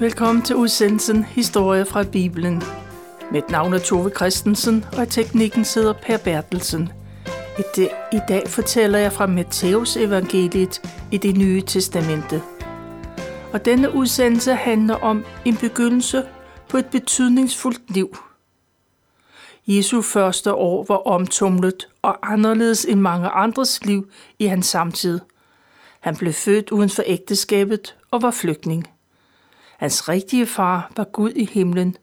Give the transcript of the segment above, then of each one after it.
Velkommen til udsendelsen Historie fra Bibelen. Mit navn er Tove Christensen, og i teknikken sidder Per Bertelsen. I, I dag fortæller jeg fra Matteus evangeliet i det nye testamente. Og denne udsendelse handler om en begyndelse på et betydningsfuldt liv. Jesu første år var omtumlet og anderledes end mange andres liv i hans samtid. Han blev født uden for ægteskabet og var flygtning. Hans rigtige far var Gud i himlen,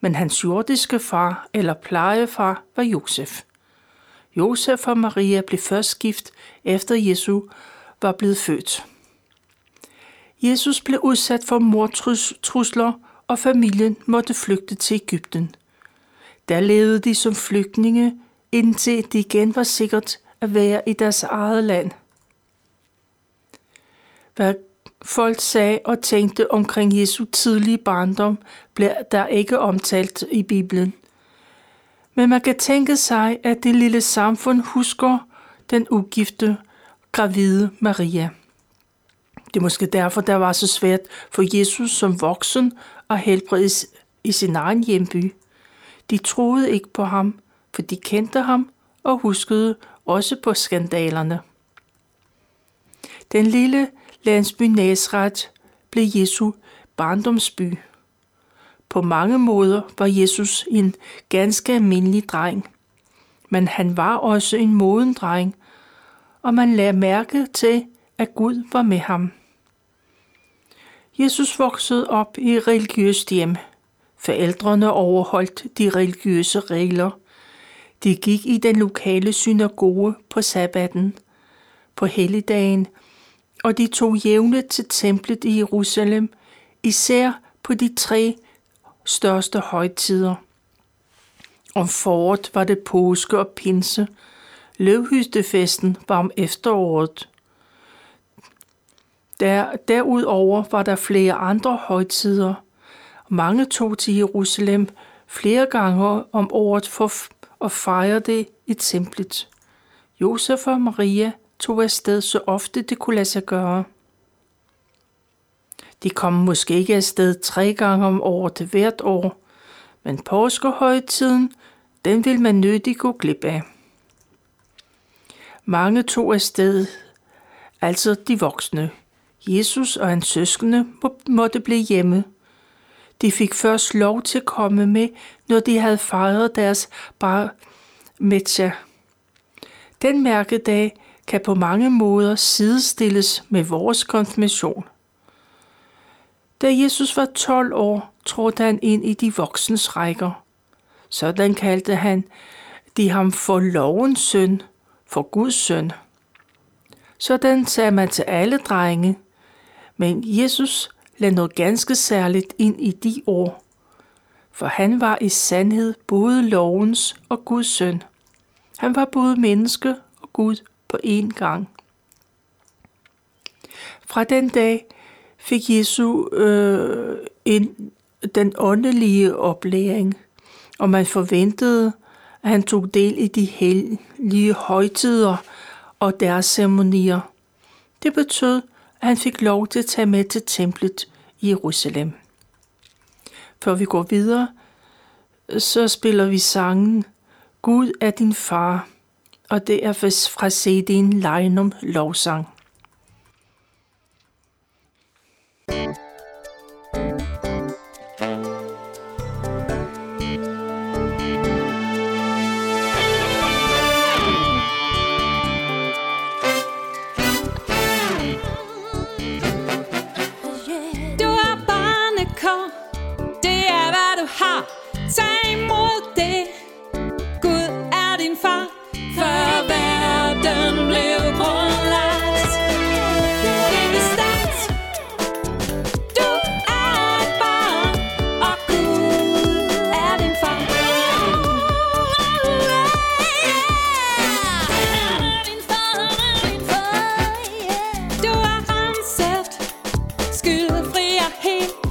men hans jordiske far eller plejefar var Josef. Josef og Maria blev først gift efter Jesu var blevet født. Jesus blev udsat for mordtrusler, og familien måtte flygte til Ægypten. Der levede de som flygtninge, indtil de igen var sikkert at være i deres eget land. Hvad folk sagde og tænkte omkring Jesu tidlige barndom, bliver der ikke omtalt i Bibelen. Men man kan tænke sig, at det lille samfund husker den ugifte, gravide Maria. Det er måske derfor, der var så svært for Jesus som voksen at helbredes i sin egen hjemby. De troede ikke på ham, for de kendte ham og huskede også på skandalerne. Den lille landsby Nazareth blev Jesu barndomsby. På mange måder var Jesus en ganske almindelig dreng, men han var også en moden dreng, og man lagde mærke til, at Gud var med ham. Jesus voksede op i et religiøst hjem. Forældrene overholdt de religiøse regler. De gik i den lokale synagoge på sabbaten. På helligdagen og de tog jævne til templet i Jerusalem, især på de tre største højtider. Om foråret var det påske og pinse. Løvhystefesten var om efteråret. Der, derudover var der flere andre højtider. Mange tog til Jerusalem flere gange om året for at fejre det i templet. Josef og Maria tog afsted så ofte det kunne lade sig gøre. De kom måske ikke afsted tre gange om året hvert år, men påskehøjtiden, den vil man nødig gå glip af. Mange tog afsted, altså de voksne. Jesus og hans søskende måtte blive hjemme. De fik først lov til at komme med, når de havde fejret deres bar mitzvah. Den mærkedag kan på mange måder sidestilles med vores konfirmation. Da Jesus var 12 år, trådte han ind i de voksnes rækker. Sådan kaldte han de ham for lovens søn, for Guds søn. Sådan sagde man til alle drenge, men Jesus lagde noget ganske særligt ind i de ord, for han var i sandhed både lovens og Guds søn. Han var både menneske og Gud på én gang. Fra den dag fik Jesu øh, en, den åndelige oplæring, og man forventede, at han tog del i de hellige højtider og deres ceremonier. Det betød, at han fik lov til at tage med til templet i Jerusalem. Før vi går videre, så spiller vi sangen Gud er din far og det er fra CD'en Lejnum Lovsang. Hey.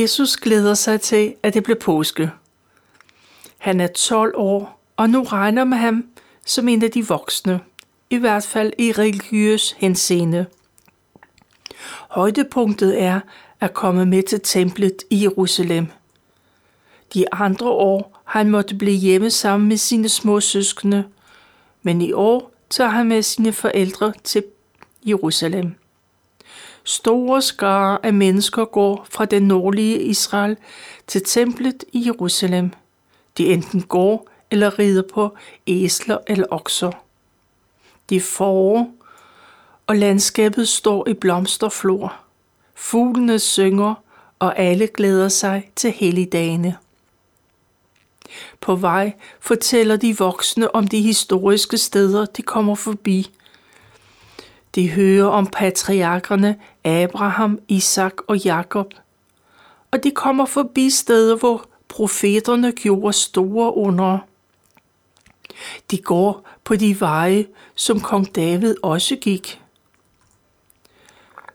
Jesus glæder sig til, at det bliver påske. Han er 12 år, og nu regner med ham som en af de voksne, i hvert fald i religiøs henseende. Højdepunktet er at komme med til templet i Jerusalem. De andre år har han måtte blive hjemme sammen med sine små søskende, men i år tager han med sine forældre til Jerusalem. Store skare af mennesker går fra den nordlige Israel til templet i Jerusalem. De enten går eller rider på æsler eller okser. De forår, og landskabet står i blomsterflor. Fuglene synger, og alle glæder sig til helligdagene. På vej fortæller de voksne om de historiske steder, de kommer forbi. De hører om patriarkerne Abraham, Isak og Jakob. Og de kommer forbi steder, hvor profeterne gjorde store under. De går på de veje, som kong David også gik.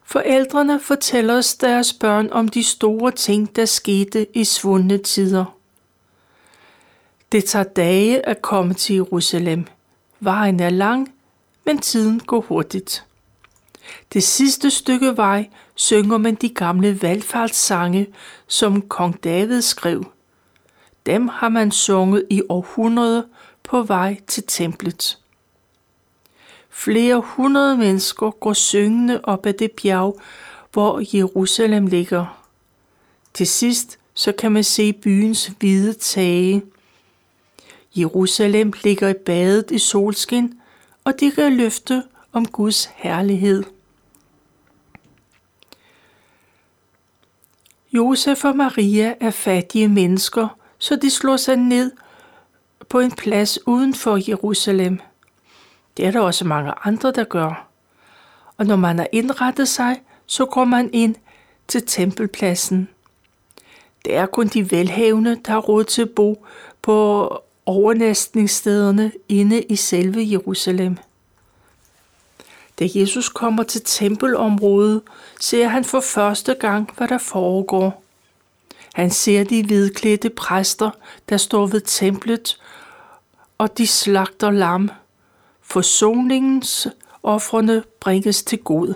Forældrene fortæller os deres børn om de store ting, der skete i svundne tider. Det tager dage at komme til Jerusalem. Vejen er lang, men tiden går hurtigt. Det sidste stykke vej synger man de gamle valgfartssange, som kong David skrev. Dem har man sunget i århundreder på vej til templet. Flere hundrede mennesker går syngende op ad det bjerg, hvor Jerusalem ligger. Til sidst så kan man se byens hvide tage. Jerusalem ligger i badet i solskin, og det kan løfte om Guds herlighed. Josef og Maria er fattige mennesker, så de slår sig ned på en plads uden for Jerusalem. Det er der også mange andre, der gør. Og når man har indrettet sig, så går man ind til tempelpladsen. Det er kun de velhavende, der har råd til at bo på overnæstningsstederne inde i selve Jerusalem. Da Jesus kommer til tempelområdet, ser han for første gang, hvad der foregår. Han ser de hvidklædte præster, der står ved templet, og de slagter lam. Forsoningens offrene bringes til god.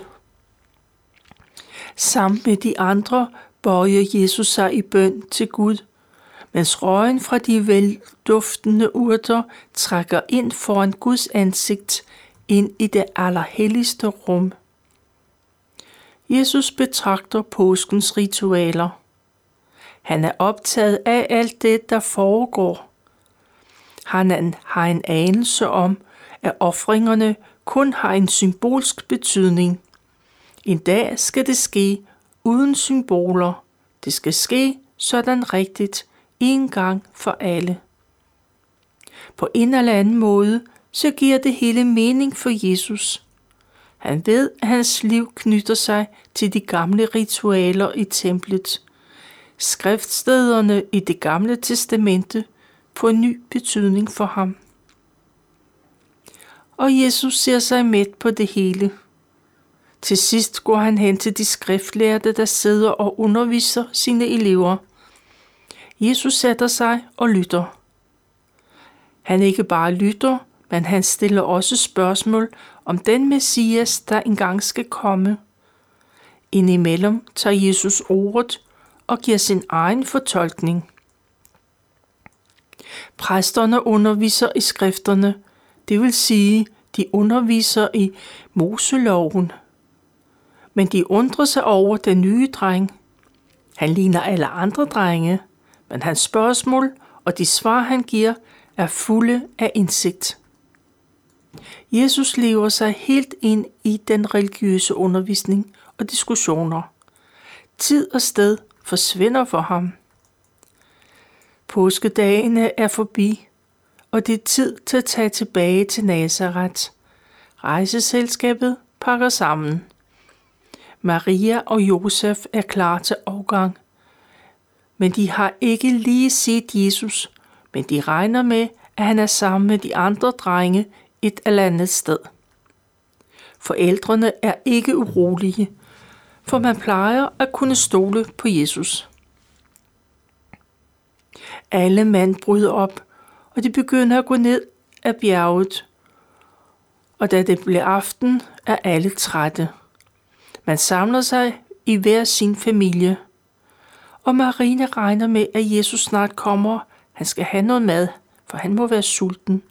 Sammen med de andre bøjer Jesus sig i bøn til Gud, mens røgen fra de velduftende urter trækker ind foran Guds ansigt ind i det allerhelligste rum. Jesus betragter påskens ritualer. Han er optaget af alt det, der foregår. Han har en anelse om, at offringerne kun har en symbolsk betydning. En dag skal det ske uden symboler. Det skal ske sådan rigtigt, en gang for alle. På en eller anden måde så giver det hele mening for Jesus. Han ved, at hans liv knytter sig til de gamle ritualer i templet. Skriftstederne i det gamle testamente får en ny betydning for ham. Og Jesus ser sig midt på det hele. Til sidst går han hen til de skriftlærte, der sidder og underviser sine elever. Jesus sætter sig og lytter. Han ikke bare lytter, men han stiller også spørgsmål om den Messias, der engang skal komme. Indimellem tager Jesus ordet og giver sin egen fortolkning. Præsterne underviser i skrifterne, det vil sige, de underviser i Moseloven. Men de undrer sig over den nye dreng. Han ligner alle andre drenge, men hans spørgsmål og de svar, han giver, er fulde af indsigt. Jesus lever sig helt ind i den religiøse undervisning og diskussioner. Tid og sted forsvinder for ham. Påskedagene er forbi, og det er tid til at tage tilbage til Nazareth. Rejseselskabet pakker sammen. Maria og Josef er klar til afgang. Men de har ikke lige set Jesus, men de regner med, at han er sammen med de andre drenge et eller andet sted. Forældrene er ikke urolige, for man plejer at kunne stole på Jesus. Alle mand bryder op, og de begynder at gå ned af bjerget. Og da det bliver aften, er alle trætte. Man samler sig i hver sin familie. Og Marine regner med, at Jesus snart kommer. Han skal have noget mad, for han må være sulten.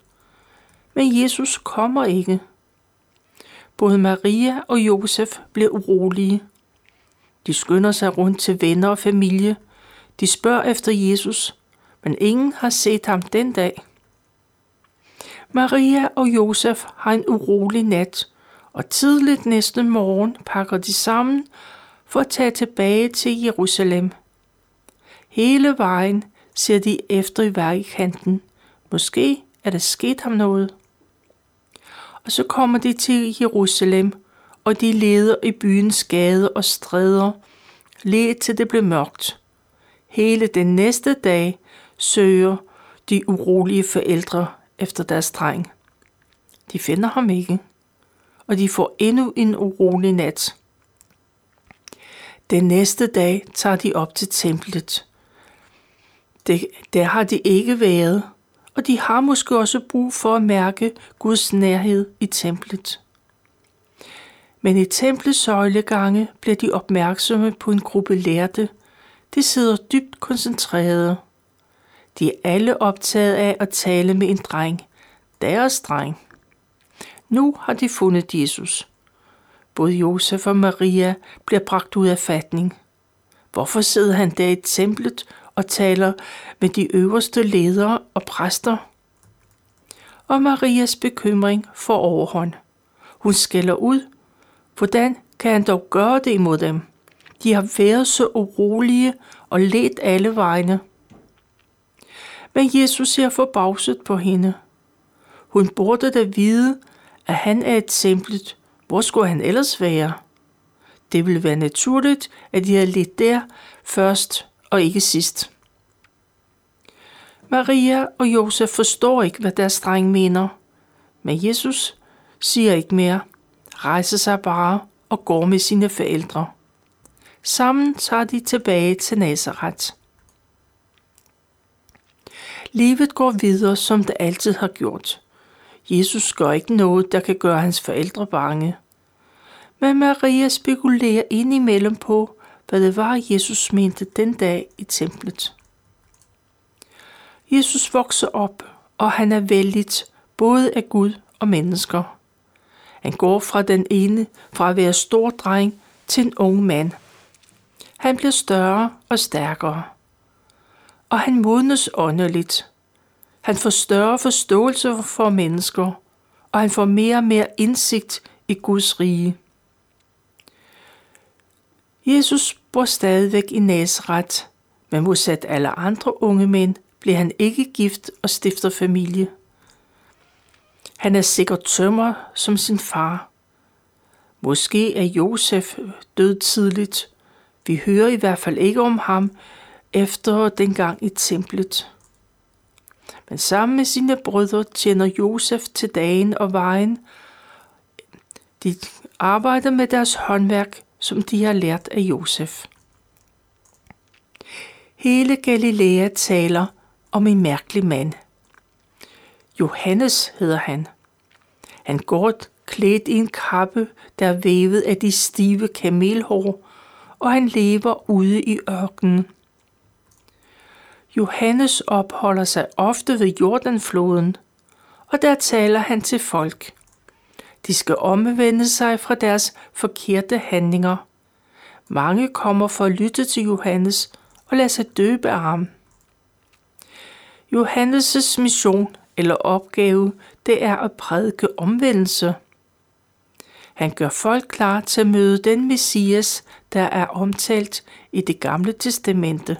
Men Jesus kommer ikke. Både Maria og Josef bliver urolige. De skynder sig rundt til venner og familie. De spørger efter Jesus, men ingen har set ham den dag. Maria og Josef har en urolig nat, og tidligt næste morgen pakker de sammen for at tage tilbage til Jerusalem. Hele vejen ser de efter i vejkanten. Måske er der sket ham noget. Og så kommer de til Jerusalem, og de leder i byens gader og stræder, lige til det blev mørkt. Hele den næste dag søger de urolige forældre efter deres dreng. De finder ham ikke, og de får endnu en urolig nat. Den næste dag tager de op til templet. Det, der har de ikke været, og de har måske også brug for at mærke Guds nærhed i templet. Men i templets søjlegange bliver de opmærksomme på en gruppe lærte. De sidder dybt koncentrerede. De er alle optaget af at tale med en dreng. Deres dreng. Nu har de fundet Jesus. Både Josef og Maria bliver bragt ud af fatning. Hvorfor sidder han der i templet og taler med de øverste ledere og præster? Og Marias bekymring får overhånd. Hun skælder ud. Hvordan kan han dog gøre det imod dem? De har været så urolige og let alle vegne. Men Jesus ser forbavset på hende. Hun burde da vide, at han er et templet. Hvor skulle han ellers være? Det ville være naturligt, at de havde lidt der først og ikke sidst. Maria og Josef forstår ikke, hvad deres dreng mener. Men Jesus siger ikke mere, rejser sig bare og går med sine forældre. Sammen tager de tilbage til Nazareth. Livet går videre, som det altid har gjort. Jesus gør ikke noget, der kan gøre hans forældre bange. Men Maria spekulerer indimellem på, hvad det var, Jesus mente den dag i templet. Jesus vokser op, og han er vældigt både af Gud og mennesker. Han går fra den ene, fra at være stor dreng, til en ung mand. Han bliver større og stærkere. Og han modnes åndeligt. Han får større forståelse for mennesker, og han får mere og mere indsigt i Guds rige. Jesus bor stadigvæk i Nazareth, men modsat alle andre unge mænd bliver han ikke gift og stifter familie. Han er sikkert tømmer som sin far. Måske er Josef død tidligt. Vi hører i hvert fald ikke om ham efter dengang i templet. Men sammen med sine brødre tjener Josef til dagen og vejen. De arbejder med deres håndværk, som de har lært af Josef. Hele Galilea taler om en mærkelig mand. Johannes hedder han. Han går klædt i en kappe, der er vævet af de stive kamelhår, og han lever ude i ørkenen. Johannes opholder sig ofte ved Jordanfloden, og der taler han til folk. De skal omvende sig fra deres forkerte handlinger. Mange kommer for at lytte til Johannes og lade sig døbe af ham. Johannes' mission eller opgave, det er at prædike omvendelse. Han gør folk klar til at møde den Messias, der er omtalt i det gamle testamente.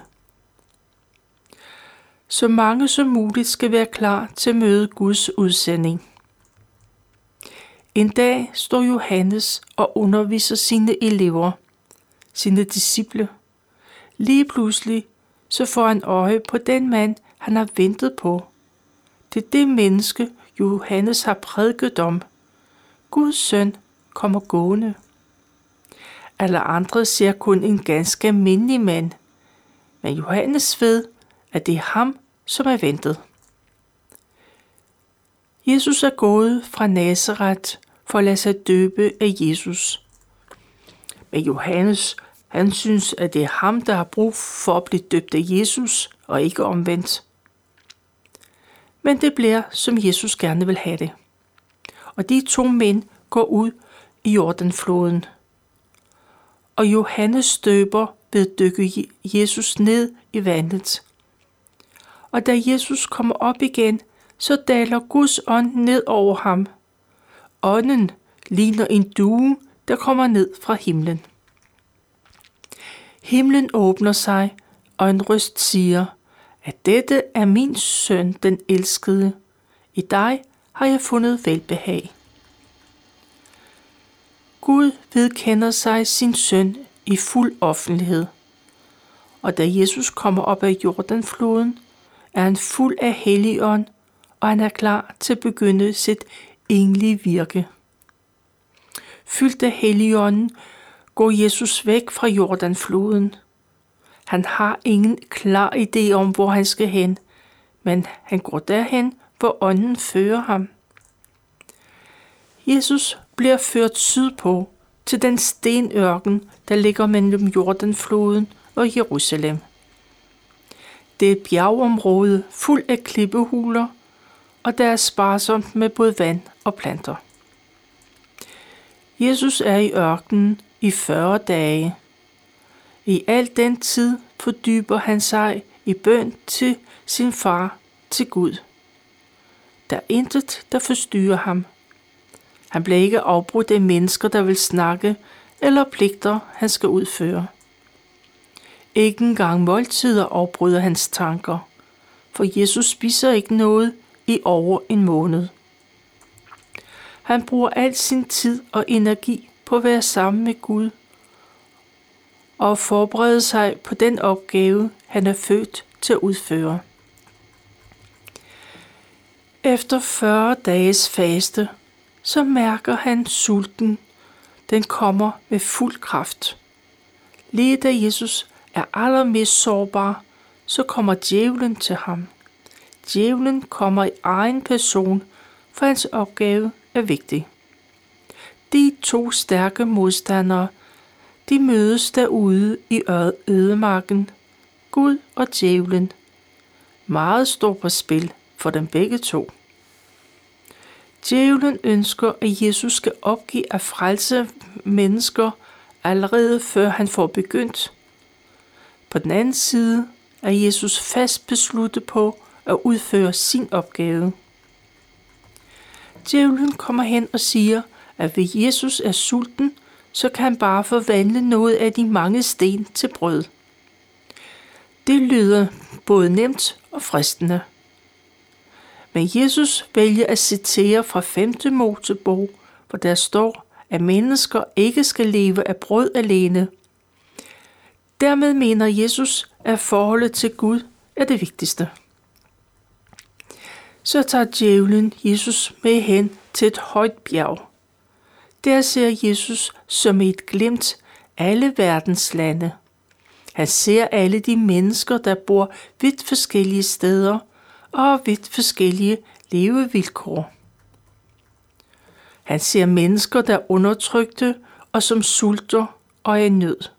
Så mange som muligt skal være klar til at møde Guds udsending. En dag står Johannes og underviser sine elever, sine disciple. Lige pludselig så får han øje på den mand, han har ventet på. Det er det menneske, Johannes har prædiket om. Guds søn kommer gående. Alle andre ser kun en ganske almindelig mand. Men Johannes ved, at det er ham, som er ventet. Jesus er gået fra Nazareth for at lade sig døbe af Jesus. Men Johannes, han synes, at det er ham, der har brug for at blive døbt af Jesus, og ikke omvendt. Men det bliver, som Jesus gerne vil have det. Og de to mænd går ud i Jordanfloden. Og Johannes døber ved at dykke Jesus ned i vandet. Og da Jesus kommer op igen, så daler Guds ånd ned over ham. Ånden ligner en due, der kommer ned fra himlen. Himlen åbner sig, og en røst siger, at dette er min søn, den elskede. I dig har jeg fundet velbehag. Gud vedkender sig sin søn i fuld offentlighed. Og da Jesus kommer op af Jordanfloden, er han fuld af helligånd, og han er klar til at begynde sit egentlige virke. Fyldt af helligånden går Jesus væk fra Jordanfloden. Han har ingen klar idé om, hvor han skal hen, men han går derhen, hvor ånden fører ham. Jesus bliver ført sydpå til den stenørken, der ligger mellem Jordanfloden og Jerusalem. Det er et bjergområde fuld af klippehuler, og der er sparsomt med både vand og planter. Jesus er i ørkenen i 40 dage. I al den tid fordyber han sig i bøn til sin far, til Gud. Der er intet, der forstyrrer ham. Han bliver ikke afbrudt af mennesker, der vil snakke, eller pligter, han skal udføre. Ikke engang måltider afbryder hans tanker, for Jesus spiser ikke noget i over en måned. Han bruger al sin tid og energi på at være sammen med Gud og forberede sig på den opgave, han er født til at udføre. Efter 40 dages faste, så mærker han sulten. Den kommer med fuld kraft. Lige da Jesus er allermest sårbar, så kommer djævlen til ham. Djævlen kommer i egen person, for hans opgave er vigtig. De to stærke modstandere, de mødes derude i ødemarken. Gud og djævlen. Meget står på spil for dem begge to. Djævlen ønsker, at Jesus skal opgive at frelse mennesker allerede før han får begyndt. På den anden side er Jesus fast besluttet på at udføre sin opgave. Djævlen kommer hen og siger, at hvis Jesus er sulten, så kan han bare forvandle noget af de mange sten til brød. Det lyder både nemt og fristende. Men Jesus vælger at citere fra 5. Mosebog, hvor der står, at mennesker ikke skal leve af brød alene. Dermed mener Jesus, at forholdet til Gud er det vigtigste. Så tager djævlen Jesus med hen til et højt bjerg. Der ser Jesus som et glimt alle verdens lande. Han ser alle de mennesker, der bor vidt forskellige steder og vidt forskellige levevilkår. Han ser mennesker, der er undertrykte og som sulter og er i nød.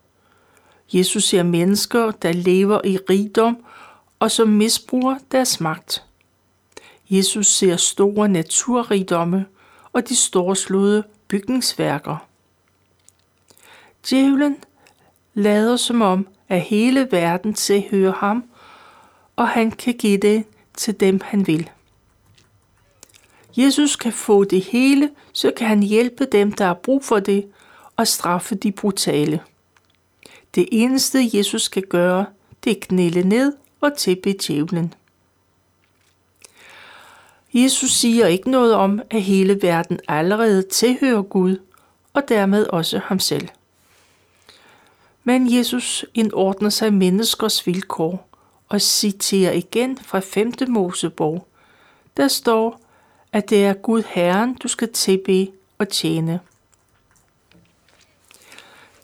Jesus ser mennesker, der lever i rigdom og som misbruger deres magt. Jesus ser store naturrigdomme og de storslåede bygningsværker. Djævlen lader som om, at hele verden tilhører ham, og han kan give det til dem, han vil. Jesus kan få det hele, så kan han hjælpe dem, der har brug for det, og straffe de brutale. Det eneste, Jesus kan gøre, det er knæle ned og tilbe djævlen. Jesus siger ikke noget om, at hele verden allerede tilhører Gud, og dermed også ham selv. Men Jesus indordner sig menneskers vilkår og citerer igen fra 5. Mosebog. Der står, at det er Gud Herren, du skal tilbe og tjene.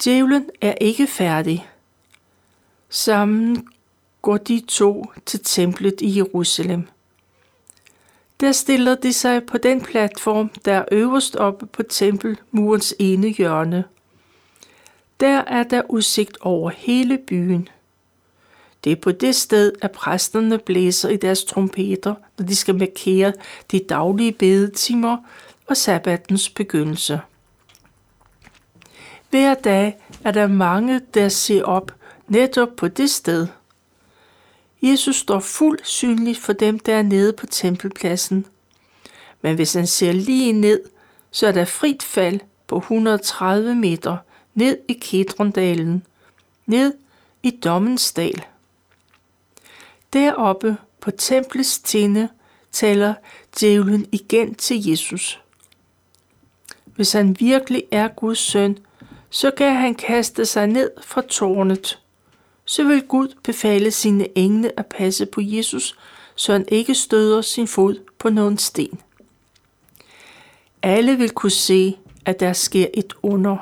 Djævlen er ikke færdig. Sammen går de to til templet i Jerusalem. Der stiller de sig på den platform, der er øverst oppe på tempelmurens ene hjørne. Der er der udsigt over hele byen. Det er på det sted, at præsterne blæser i deres trompeter, når de skal markere de daglige bedetimer og sabbatens begyndelse. Hver dag er der mange, der ser op netop på det sted. Jesus står fuldt synligt for dem, der er nede på tempelpladsen. Men hvis han ser lige ned, så er der frit fald på 130 meter ned i Kedrondalen, ned i Dommens dal. Deroppe på templets tinde taler djævlen igen til Jesus. Hvis han virkelig er Guds søn, så kan han kaste sig ned fra tårnet. Så vil Gud befale sine engle at passe på Jesus, så han ikke støder sin fod på nogen sten. Alle vil kunne se, at der sker et under.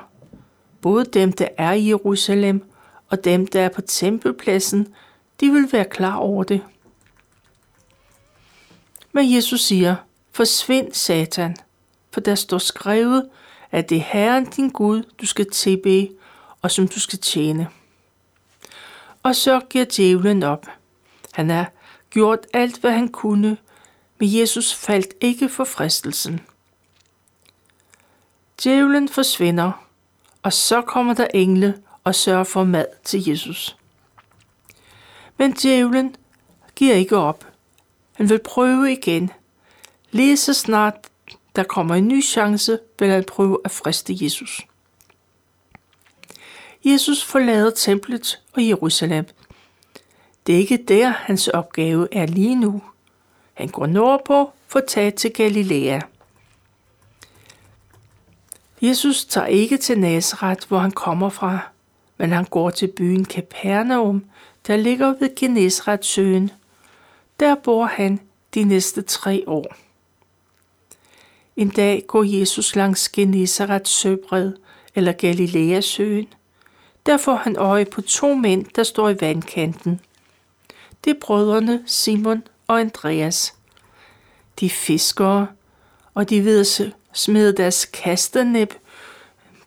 Både dem, der er i Jerusalem, og dem, der er på tempelpladsen, de vil være klar over det. Men Jesus siger, forsvind satan, for der står skrevet, at det er Herren din Gud, du skal tilbe, og som du skal tjene. Og så giver djævlen op. Han har gjort alt, hvad han kunne, men Jesus faldt ikke for fristelsen. Djævlen forsvinder, og så kommer der engle og sørger for mad til Jesus. Men djævlen giver ikke op. Han vil prøve igen. Lige så snart der kommer en ny chance, vil han prøve at friste Jesus. Jesus forlader templet og Jerusalem. Det er ikke der, hans opgave er lige nu. Han går nordpå for at tage til Galilea. Jesus tager ikke til Nazareth, hvor han kommer fra, men han går til byen Capernaum, der ligger ved Genesrets søen. Der bor han de næste tre år. En dag går Jesus langs Genesarets søbred eller Galileasøen. Der får han øje på to mænd, der står i vandkanten. Det er brødrene Simon og Andreas. De fiskere, og de ved at smide deres kastenæb,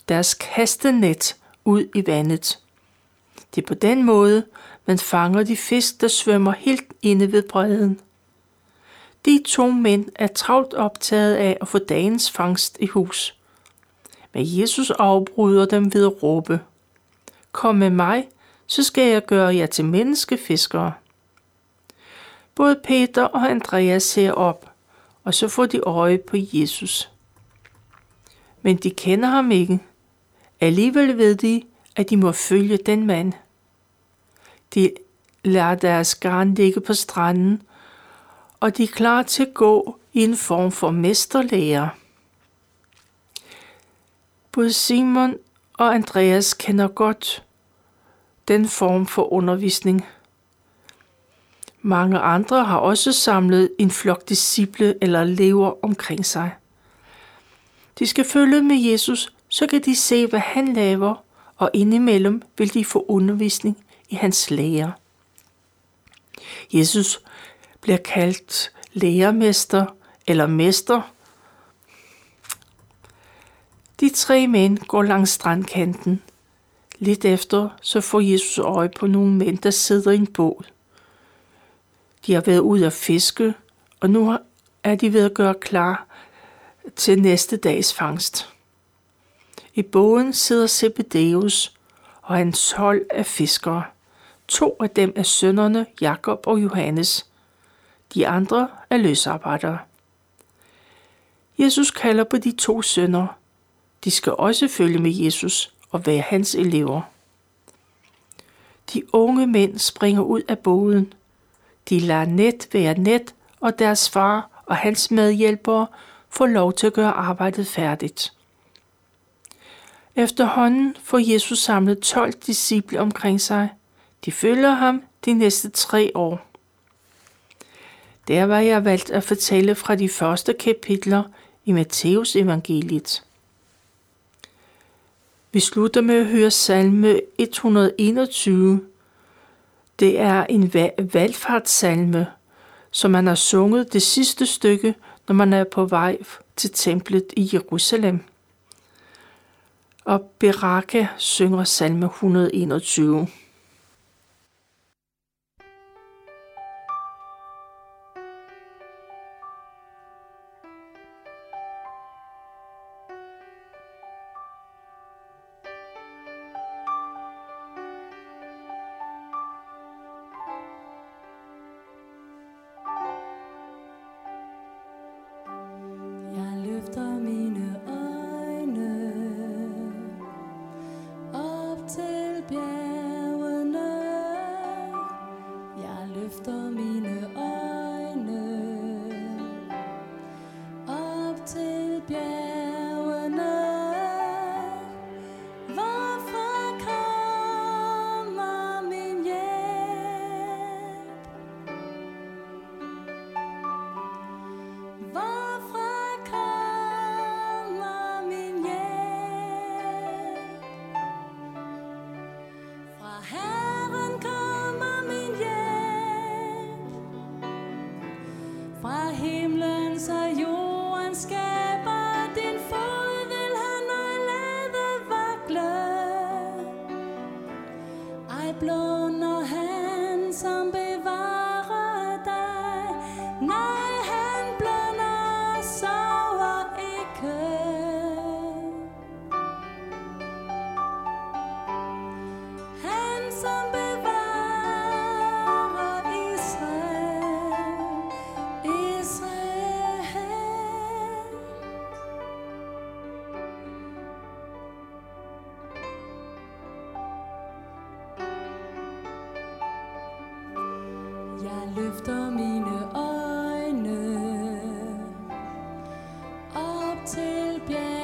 deres kastenet ud i vandet. Det er på den måde, man fanger de fisk, der svømmer helt inde ved bredden. De to mænd er travlt optaget af at få dagens fangst i hus. Men Jesus afbryder dem ved at råbe. Kom med mig, så skal jeg gøre jer til menneskefiskere. Både Peter og Andreas ser op, og så får de øje på Jesus. Men de kender ham ikke. Alligevel ved de, at de må følge den mand. De lader deres garn ligge på stranden og de er klar til at gå i en form for mesterlærer. Både Simon og Andreas kender godt den form for undervisning. Mange andre har også samlet en flok disciple eller lever omkring sig. De skal følge med Jesus, så kan de se, hvad han laver, og indimellem vil de få undervisning i hans lære. Jesus bliver kaldt lærermester eller mester. De tre mænd går langs strandkanten. Lidt efter så får Jesus øje på nogle mænd, der sidder i en båd. De har været ude at fiske, og nu er de ved at gøre klar til næste dags fangst. I båden sidder Zebedeus og hans hold af fiskere. To af dem er sønnerne Jakob og Johannes – de andre er løsarbejdere. Jesus kalder på de to sønner. De skal også følge med Jesus og være hans elever. De unge mænd springer ud af båden. De lader net være net, og deres far og hans medhjælpere får lov til at gøre arbejdet færdigt. Efterhånden får Jesus samlet 12 disciple omkring sig. De følger ham de næste tre år. Der var jeg valgt at fortælle fra de første kapitler i Matteus evangeliet. Vi slutter med at høre salme 121. Det er en valgfartssalme, som man har sunget det sidste stykke, når man er på vej til templet i Jerusalem. Og Beraka synger salme 121. til bjergene.